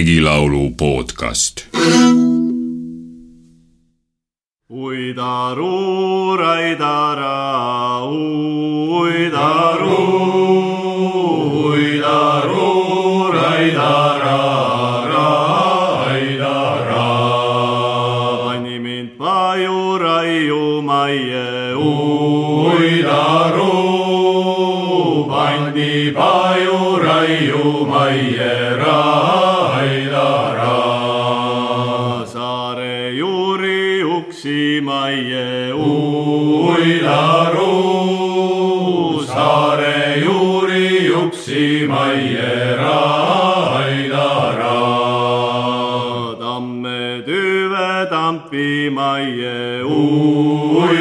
regilaulu podcast. Uidaru raidara, tüve tampi maie, uidaru,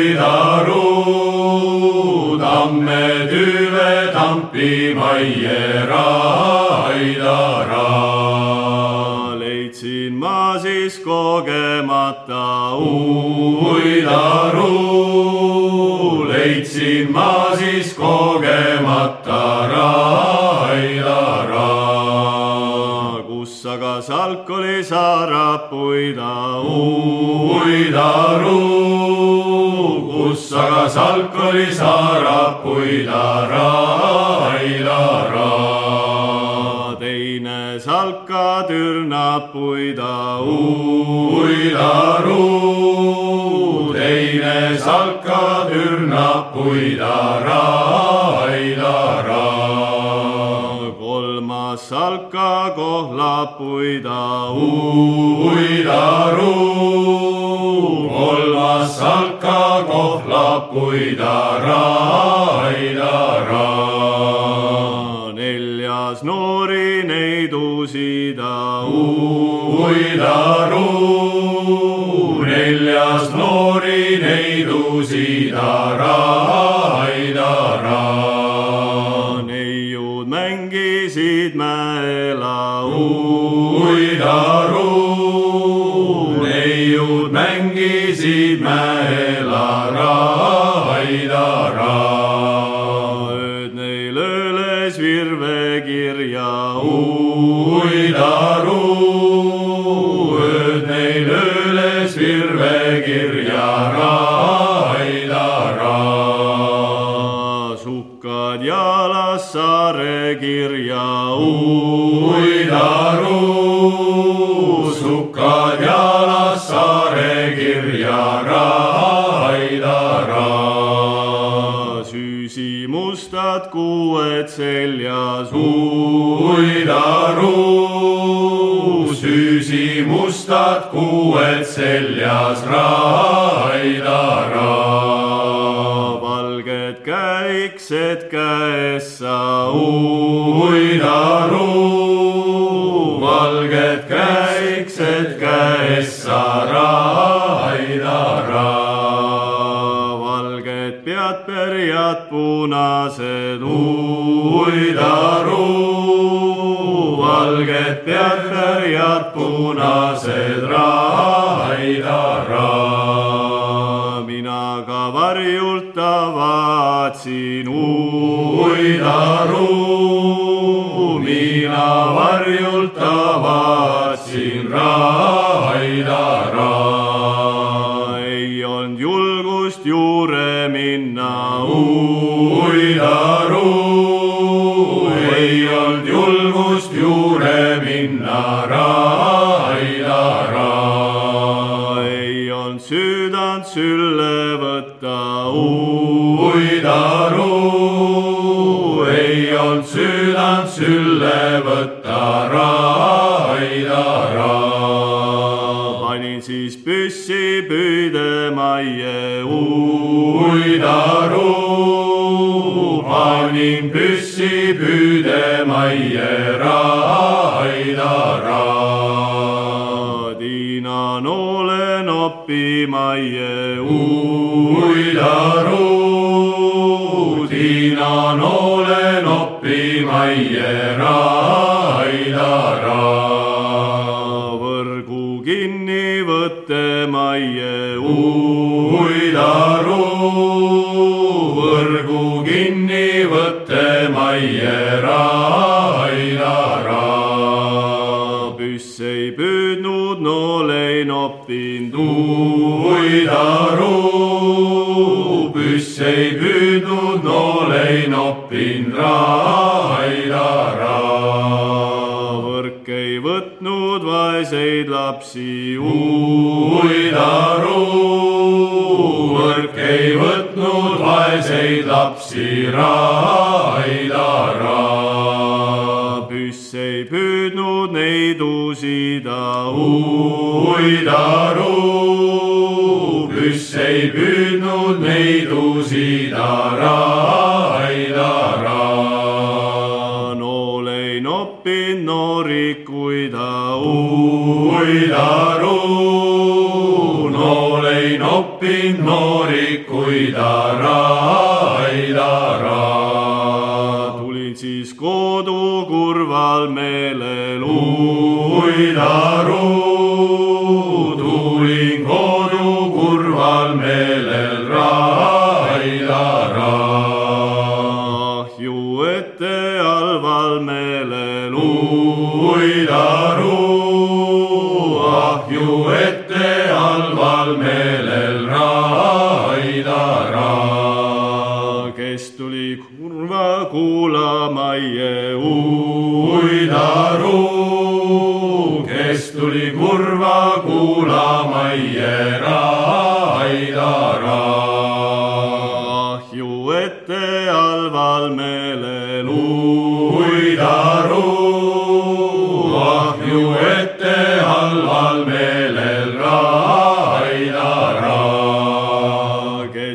tamme tüve tampi maie, raidara. leidsin ma siis kogemata uidaru, oli saarapuida uidaru, kus aga salk oli saarapuida raidara teine salka türnab puida uidaru, teine salka türnab puida salka kohlab puida uidaru, kolmas salka kohlab puida raidara neljas noori neidusida uidaru, neljas noori neidusida raidara. Mängisid kuued seljas uidaru, süüsi mustad kuued seljas raidara. valged käiksed käes sa uidaru, pead pärjad punased uidaru, valged pead pärjad punased raidara. mina ka varjult tavatsin uidaru, uidaru, panin püssi püüdemaie ei püüdnud, nool ei noppinud, raidara. võrk ei võtnud vaeseid lapsi uidaru, võrk ei võtnud vaeseid lapsi, raidara. püss ei püüdnud neid usida uidaru, püss ei püüdnud neid usida, noorikuida, raidara. tulin siis kodu kurval meelel uidaru,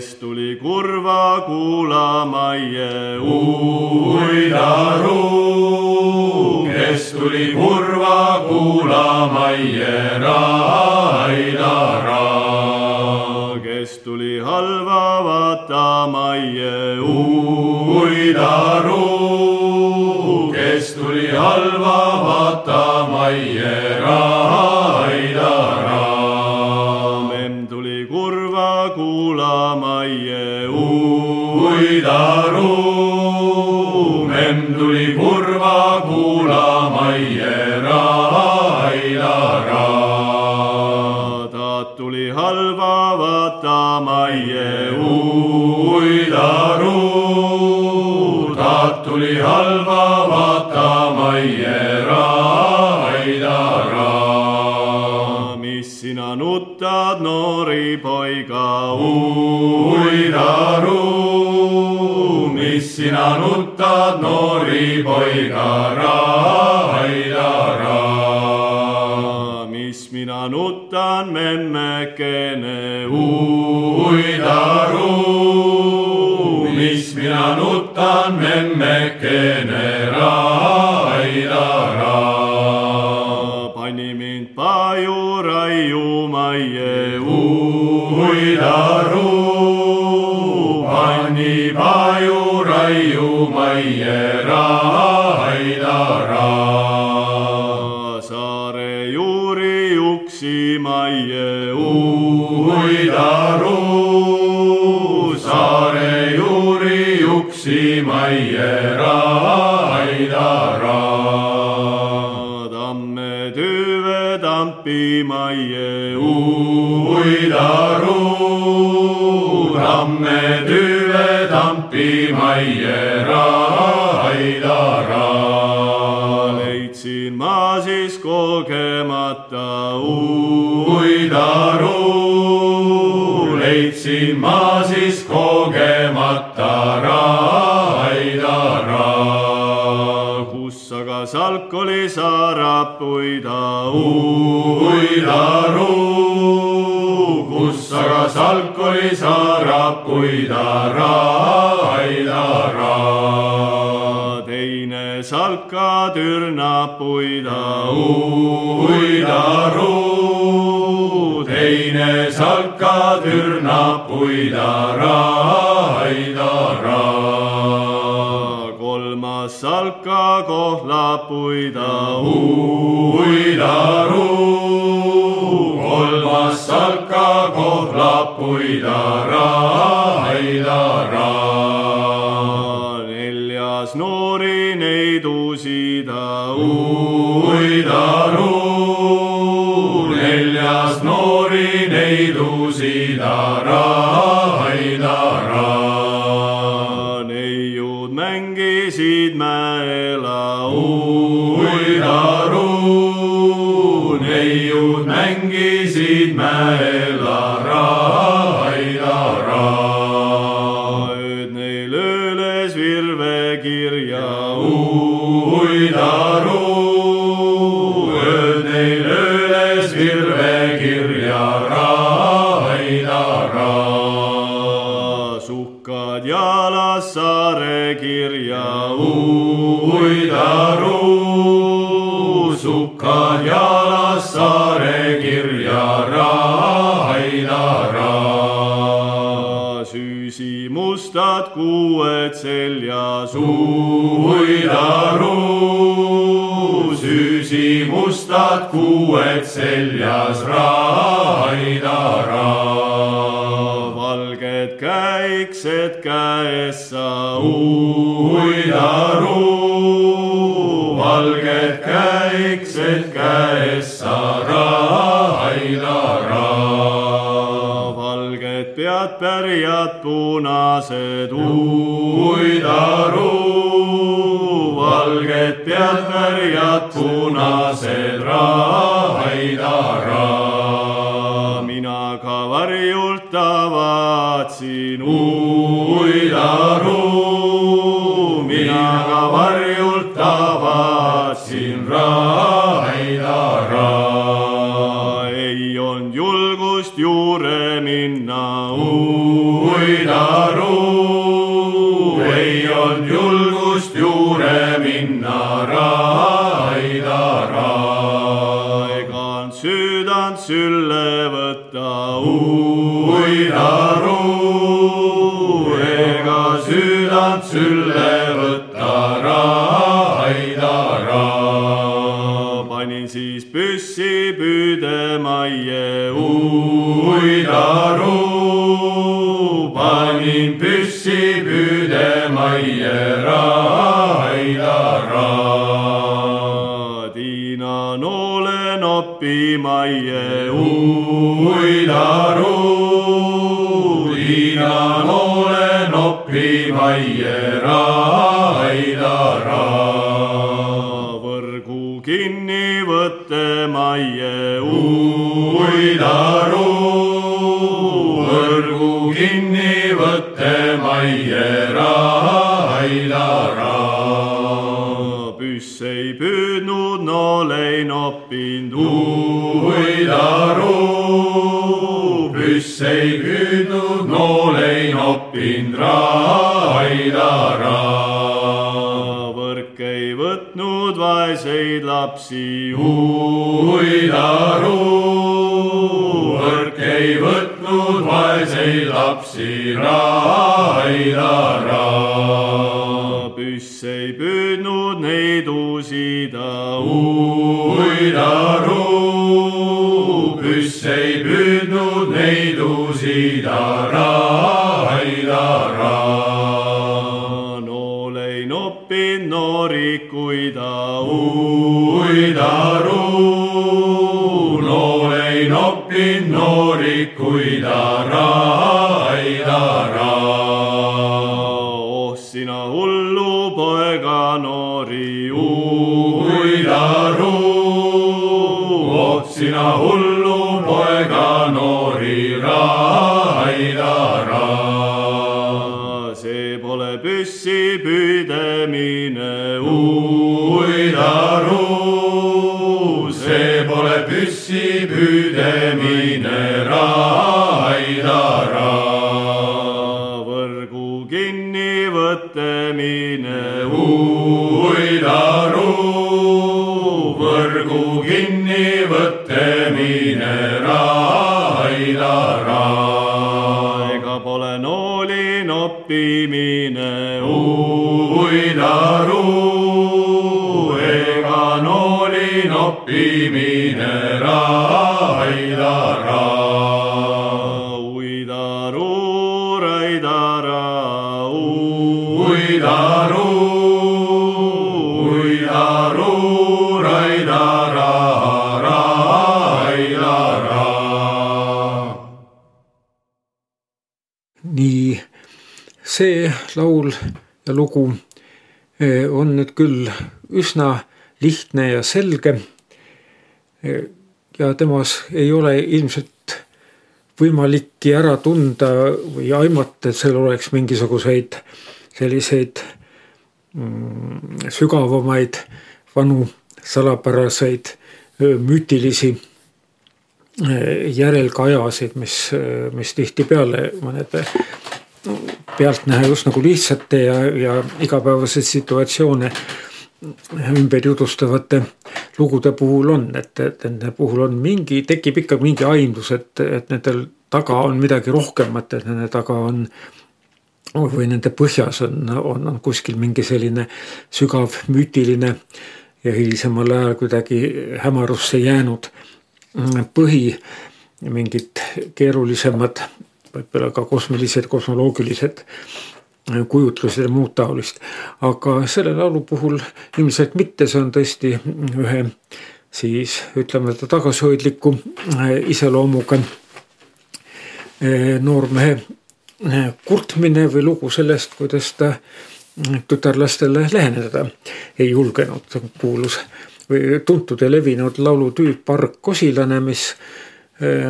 kes tuli kurva kuulama jäi uidaru, kes tuli kurva kuulama raidara. kes tuli halva vaatama jäi uidaru, kes tuli halva vaatama raidara. Jäi uidaru, ta tuli halva vaatama raidara. mis sina nutad, noori poiga uidaru, mis sina nutad, noori poiga, raidara. mis mina nutan, memmekene uidaru, mis mina nutan, memmekene, raidara. pani mind paju raiuma jäi uidaru, pani paju raiuma raidara. saare juuri juksima jäi uidaru, tampima jäi uidaru, tamme salk oli saarapuida uidaru, kus aga salk oli saarapuida raidara. teine salka türnapuida uidaru, teine salka türnapuida raidara. kolmas salka kohlapuida uidaru, kolmas salka kohlapuida raidara. neljas noori neid usida uidaru, neljas noor. neidusid ära, aidara. uidaru, sukkad jalas saare kirja raidara. süüsi mustad kuued seljas, uidaru, süüsi mustad kuued seljas raidara. valged käiksed käes sa, uidaru, valged pärjad punased, uidaru, valged pead pärjad punased raidara. mina ka varjult tavatsin, uidaru, uidaru, ega südant sülle võtta raidara. panin siis püssi püüdemajje, uidaru, panin püssi püüdemajje raidara. Tiina noole noppimajje, uidaru, püss ei püüdnud, nool ei noppinud, uidaru, püss ei püüdnud, nool ei noppinud raidara. võrk ei võtnud vaeseid lapsi, uidaru, võrk ei võtnud uidaru, püss ei püüdnud neid usida raidara. nool ei noppinud noorikuida, uidaru, nool ei noppinud noorikuida raidara. oh sina hullu poega noori, uidaru, oh sina hullu poega noori raidara. see pole püssi püüdemine, laul ja lugu on nüüd küll üsna lihtne ja selge. ja temas ei ole ilmselt võimalikki ära tunda või aimata, et seal oleks mingisuguseid selliseid mm, sügavamaid, vanu, salapäraseid, müütilisi järelkajasid, mis, mis tihtipeale mõnede pealtnäha just nagu lihtsate ja, ja igapäevaseid situatsioone ümber jutustavate lugude puhul on, et, et nende puhul on mingi, tekib ikka mingi aimdus, et, et nendel taga on midagi rohkemat, et nende taga on või nende põhjas on, on, on kuskil mingi selline sügav müütiline ja hilisemal ajal kuidagi hämarusse jäänud põhi, mingid keerulisemad, võib-olla ka kosmilised, kosmoloogilised kujutlused ja muud taolist. aga selle laulu puhul ilmselt mitte, see on tõesti ühe siis ütleme tagasihoidliku iseloomuga noormehe kurtmine või lugu sellest, kuidas ta tütarlastele läheneda ei julgenud, kuulus või tuntud ja levinud laulutüüp Arg Kosilane, mis,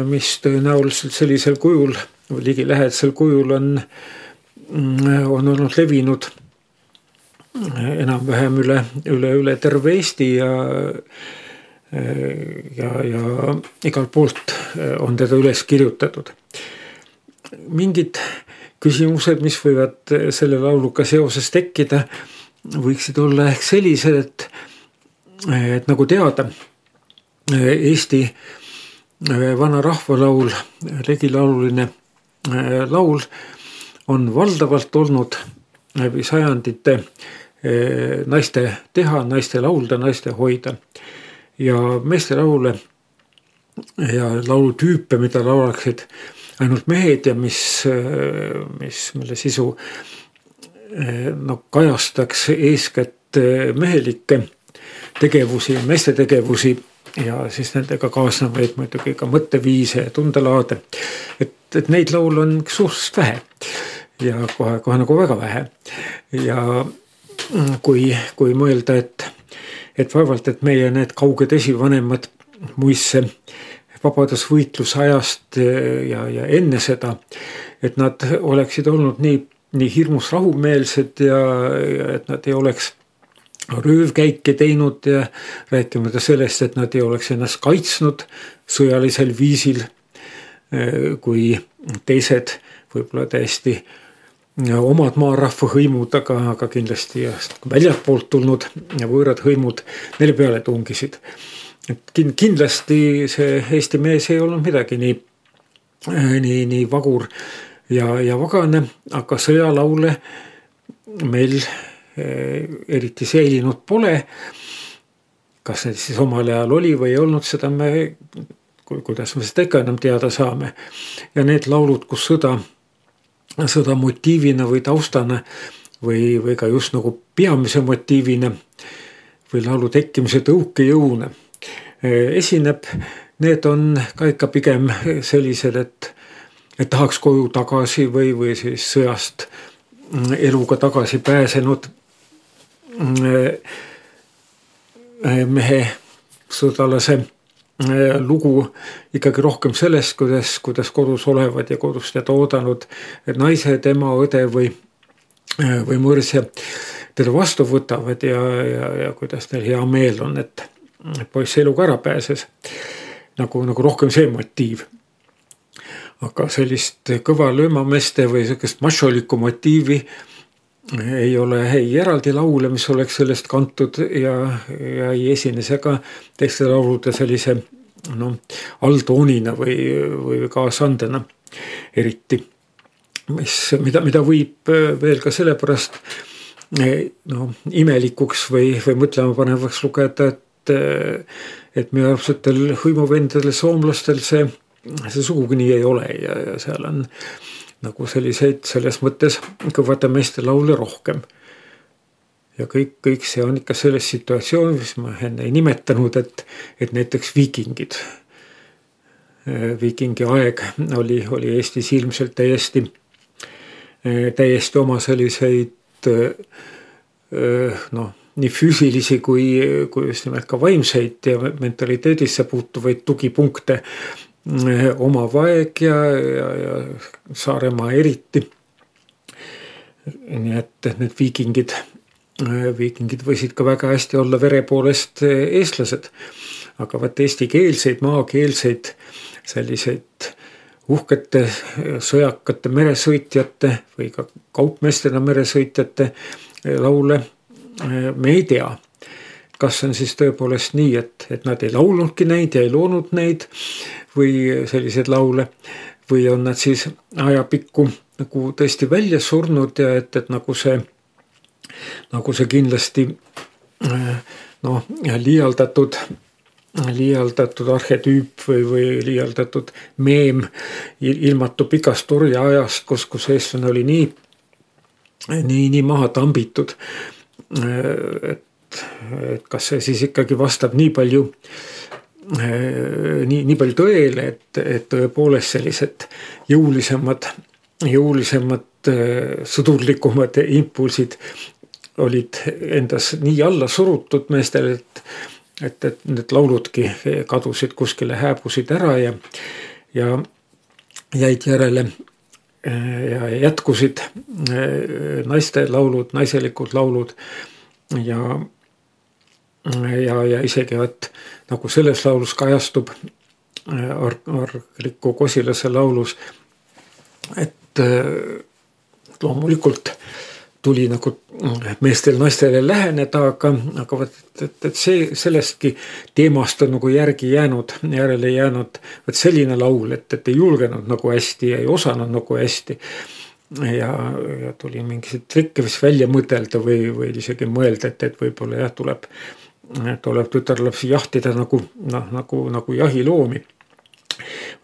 mis tõenäoliselt sellisel kujul ligilähedasel kujul on Mm, on olnud levinud enam-vähem üle, üle, üle terve Eesti ja ja, ja igalt poolt on teda üles kirjutatud. mingid küsimused, mis võivad selle lauluga seoses tekkida, võiksid olla ehk sellised, et, et nagu teada, Eesti vana rahvalaul, regilaululine laul on valdavalt olnud läbi sajandite eh, naiste teha, naiste laulda, naiste hoida. ja meestelaule ja laulutüüpe, mida laulaksid ainult mehed ja mis, eh, mis, mille sisu no kajastaks eeskätt mehelikke tegevusi, meeste tegevusi ja siis nendega kaasnevaid muidugi ka mõtteviise ja tundelaade. et, et neid laule on suhteliselt vähe ja kohe, kohe nagu väga vähe. ja kui, kui mõelda, et, et vaevalt, et meie need kauged esivanemad muistse vabadusvõitluse ajast ja, ja enne seda, et nad oleksid olnud nii, nii hirmus rahumeelsed ja, ja et nad ei oleks röövkäike teinud ja rääkimata sellest, et nad ei oleks ennast kaitsnud sõjalisel viisil. kui teised võib-olla täiesti omad maarahva hõimud, aga, aga kindlasti väljastpoolt tulnud võõrad hõimud neile peale tungisid. et kindlasti see Eesti mees ei olnud midagi nii, nii, nii vagur ja, ja vagane, aga sõjalaule meil eh, eriti säilinud pole. kas need siis omal ajal oli või ei olnud, seda me, kuidas me seda ikka enam teada saame. ja need laulud, kus sõda sõda motiivina või taustana või, või ka just nagu peamise motiivina või laulu tekkimise tõukejõuna esineb. Need on ka ikka pigem sellised, et, et tahaks koju tagasi või, või siis sõjast eluga tagasi pääsenud mehe, sõdalase Äh, lugu ikkagi rohkem sellest, kuidas, kuidas kodus olevad ja kodus teda oodanud naised, ema, õde või, äh, või mõrsja teda vastu võtavad ja, ja, ja kuidas neil hea meel on, et poiss eluga ära pääses. nagu, nagu rohkem see motiiv. aga sellist kõva löömameeste või sihukest mašolikku motiivi ei ole ei eraldi laule, mis oleks sellest kantud ja, ja ei esine see ka teiste laulude sellise noh, alltoonina või, või kaasandena eriti. mis, mida, mida võib veel ka sellepärast noh, imelikuks või, või mõtlemapanevaks lugeda, et, et meie armsatel hõimuvendadel soomlastel see, see sugugi nii ei ole ja, ja seal on nagu selliseid selles mõttes kõvade meeste laule rohkem. ja kõik, kõik see on ikka selles situatsioonis, mis ma enne ei nimetanud, et, et näiteks viikingid. viikingi aeg oli, oli Eestis ilmselt täiesti täiesti oma selliseid noh, nii füüsilisi kui, kui just nimelt ka vaimseid ja mentaliteedisse puutuvaid tugipunkte omav aeg ja, ja, ja Saaremaa eriti. nii et, et need viikingid, viikingid võisid ka väga hästi olla vere poolest eestlased. aga vot eestikeelseid, maakeelseid selliseid uhkete sõjakate meresõitjate või ka kaupmeestena meresõitjate laule me ei tea kas on siis tõepoolest nii, et, et nad ei laulnudki neid ja ei loonud neid või selliseid laule. või on nad siis ajapikku nagu tõesti välja surnud ja et, et nagu see, nagu see kindlasti noh, liialdatud liialdatud arhetüüp või, või liialdatud meem ilmatu pikast orjaajast, kus, kus eestlane oli nii, nii, nii maha tambitud. et, et kas see siis ikkagi vastab nii palju, nii, nii palju tõele, et, et tõepoolest sellised jõulisemad, jõulisemad sõdurlikumad impulsid olid endas nii alla surutud meestel, et et, et need lauludki kadusid kuskile, hääbusid ära ja, ja jäid järele. Ja jätkusid naiste laulud, naiselikud laulud ja, ja, ja isegi vot nagu selles laulus kajastub Ar-, Argliku Kosilase laulus, et loomulikult tuli nagu meestel naistele läheneda, aga, aga vot, et, et see sellestki teemast on nagu järgi jäänud, järele jäänud vot selline laul, et, et ei julgenud nagu hästi ei osanud nagu hästi. ja, ja tuli mingisuguseid trikke vist välja mõtelda või, või isegi mõelda, et, et võib-olla jah, tuleb, tuleb tütarlapsi jahtida nagu noh, nagu, nagu jahiloomi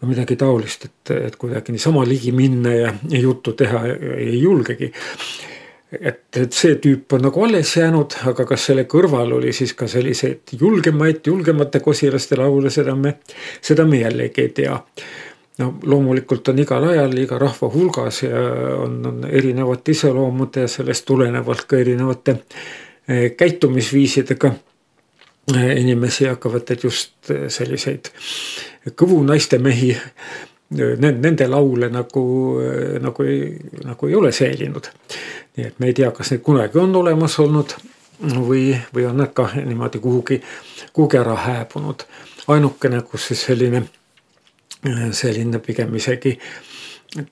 või midagi taolist, et, et kuidagi niisama ligi minna ja, ja juttu teha ei julgegi et, et see tüüp on nagu alles jäänud, aga kas selle kõrval oli siis ka selliseid julgemaid, julgemate kosilaste laule, seda me, seda me jällegi ei tea. no loomulikult on igal ajal iga rahva hulgas ja on, on erinevate iseloomude ja sellest tulenevalt ka erinevate eh, käitumisviisidega inimesi hakkavad, et just eh, selliseid kõvu naistemehi nende laule nagu, nagu ei, nagu ei ole säilinud nii et me ei tea, kas neid kunagi on olemas olnud või, või on nad kah niimoodi kuhugi, kuhugi ära hääbunud. ainukene, kus siis selline, selline pigem isegi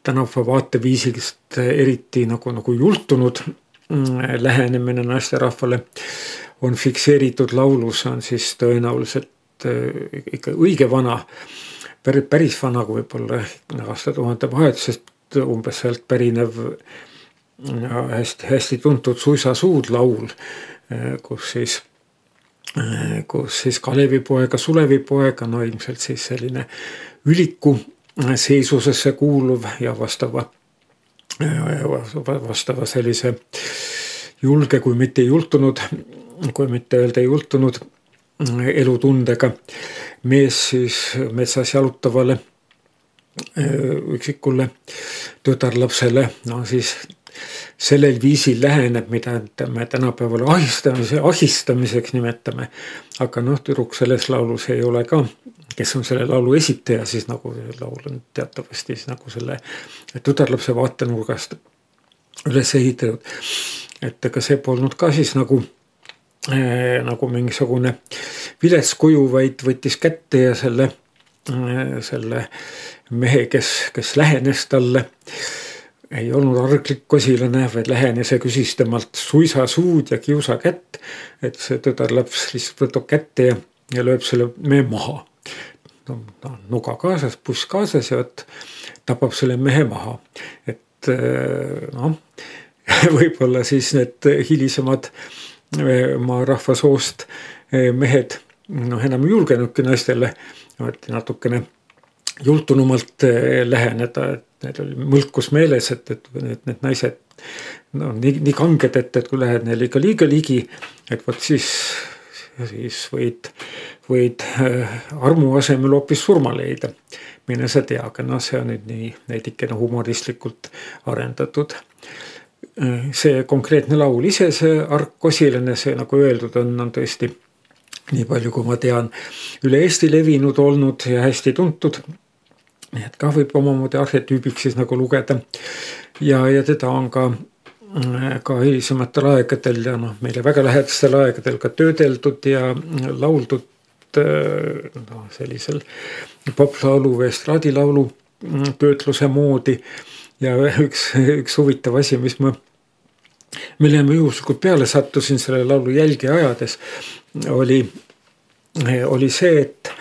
tänapäeva vaateviisist eriti nagu, nagu jultunud mm, lähenemine naisterahvale on fikseeritud laulus, on siis tõenäoliselt äh, ikka õige vana, päris vana, kui võib-olla aastatuhande vahetusest umbes sealt pärinev hästi-hästi tuntud Suisa suud laul, kus siis, kus siis Kalevipoega, Sulevipoega, no ilmselt siis selline üliku seisusesse kuuluv ja vastava, vastava sellise julge, kui mitte jultunud, kui mitte öelda jultunud elutundega mees siis metsas jalutavale üksikule tütarlapsele, no siis sellel viisil läheneb, mida me tänapäeval ahistamise, ahistamiseks nimetame. aga noh, tüdruk selles laulus ei ole ka, kes on selle laulu esitaja, siis nagu laul on teatavasti siis nagu selle tütarlapse vaatenurgast üles ehitatud. Et ega see polnud ka siis nagu äh, nagu mingisugune vilets kuju, vaid võttis kätte ja selle äh,, selle mehe, kes, kes lähenes talle ei olnud arglik kosilane, vaid lähenes ja küsis temalt suisa suud ja kiusa kätt. et see tütarlaps lihtsalt võtab kätte ja, ja lööb selle mehe maha. no ta on nuga kaasas, puss kaasas ja vot tapab selle mehe maha. et äh, noh, võib-olla siis need hilisemad äh, maarahva soost äh, mehed noh, enam ei julgenudki naistele natukene jultunumalt läheneda, et neil oli mõlkus meeles, et, et need, need naised no nii, nii kanged, et, et kui lähed neile ikka liiga ligi, et vot siis, siis võid, võid armu asemel hoopis surma leida. mine sa tea, aga noh, see on nüüd nii veidikene humoristlikult arendatud see konkreetne laul ise, see Ark Kosilane, see nagu öeldud on, on tõesti nii palju, kui ma tean, üle Eesti levinud olnud ja hästi tuntud. nii et ka võib omamoodi arhetüübiks siis nagu lugeda. ja, ja teda on ka, ka hilisematel aegadel ja noh, meile väga lähedastel aegadel ka töödeldud ja lauldud noh, sellisel poplaulu või estraadilaulu töötluse moodi ja üks, üks huvitav asi, mis ma millele ma juhuslikult peale sattusin selle laulu jälgi ajades, oli, oli see, et,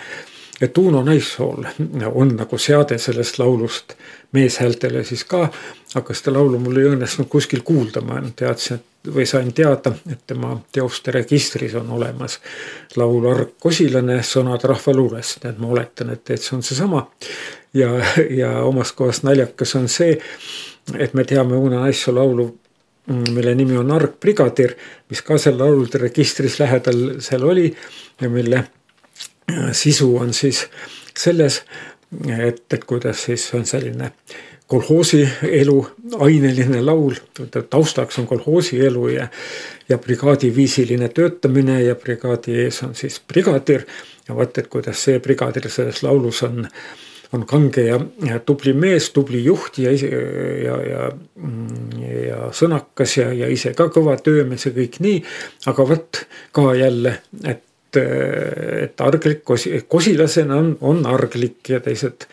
et Uno Naissool on nagu seade sellest laulust meeshäältele siis ka. aga seda laulu mul ei õnnestunud kuskil kuulda, ma teadsin, et või sain teada, et tema teoste registris on olemas laul Ark Kosilane, sõnad rahvaluulest, et ma oletan, et, et see on seesama. ja, ja omast kohast naljakas on see, et me teame Uno Naissoo laulu mille nimi on Argbrigadir, mis ka seal laulude registris lähedal seal oli ja mille äh, sisu on siis selles, et, et kuidas siis on selline kolhoosi elu aineline laul, taustaks on kolhoosi elu ja, ja brigaadiviisiline töötamine ja brigaadi ees on siis brigadir. ja vot, et kuidas see brigadir selles laulus on äh, on kange ja, ja tubli mees, tubli juht ja ise ja, ja, ja sõnakas ja, ja ise ka kõva töömees ja kõik nii. aga vot ka jälle, et, et arglik kosi, kosilasena on, on arglik ja teised,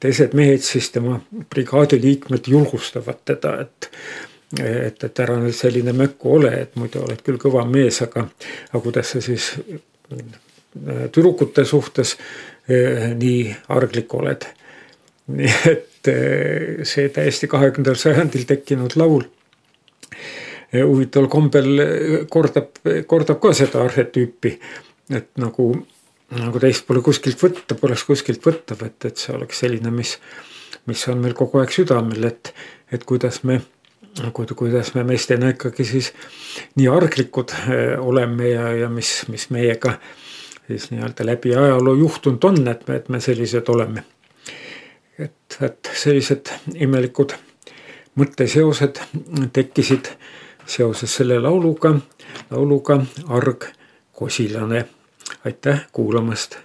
teised mehed siis tema brigaadi liikmed julgustavad teda, et et, et ära nüüd selline mökku ole, et muidu oled küll kõva mees, aga, aga kuidas sa siis tüdrukute suhtes Eh, nii arglik oled. nii et eh, see täiesti kahekümnendal sajandil tekkinud laul eh, huvitaval kombel kordab, kordab ka seda arhetüüpi. et nagu, nagu teist pole kuskilt võtta, poleks kuskilt võtta, et, et see oleks selline, mis, mis on meil kogu aeg südamel, et, et kuidas me kuidas me meestena ikkagi siis nii arglikud oleme ja, ja mis, mis meiega äh, siis nii-öelda läbi ajaloo juhtunud on, et me, et me sellised oleme. et, et sellised imelikud mõtteseosed tekkisid seoses selle lauluga, lauluga Arg Kosilane. aitäh kuulamast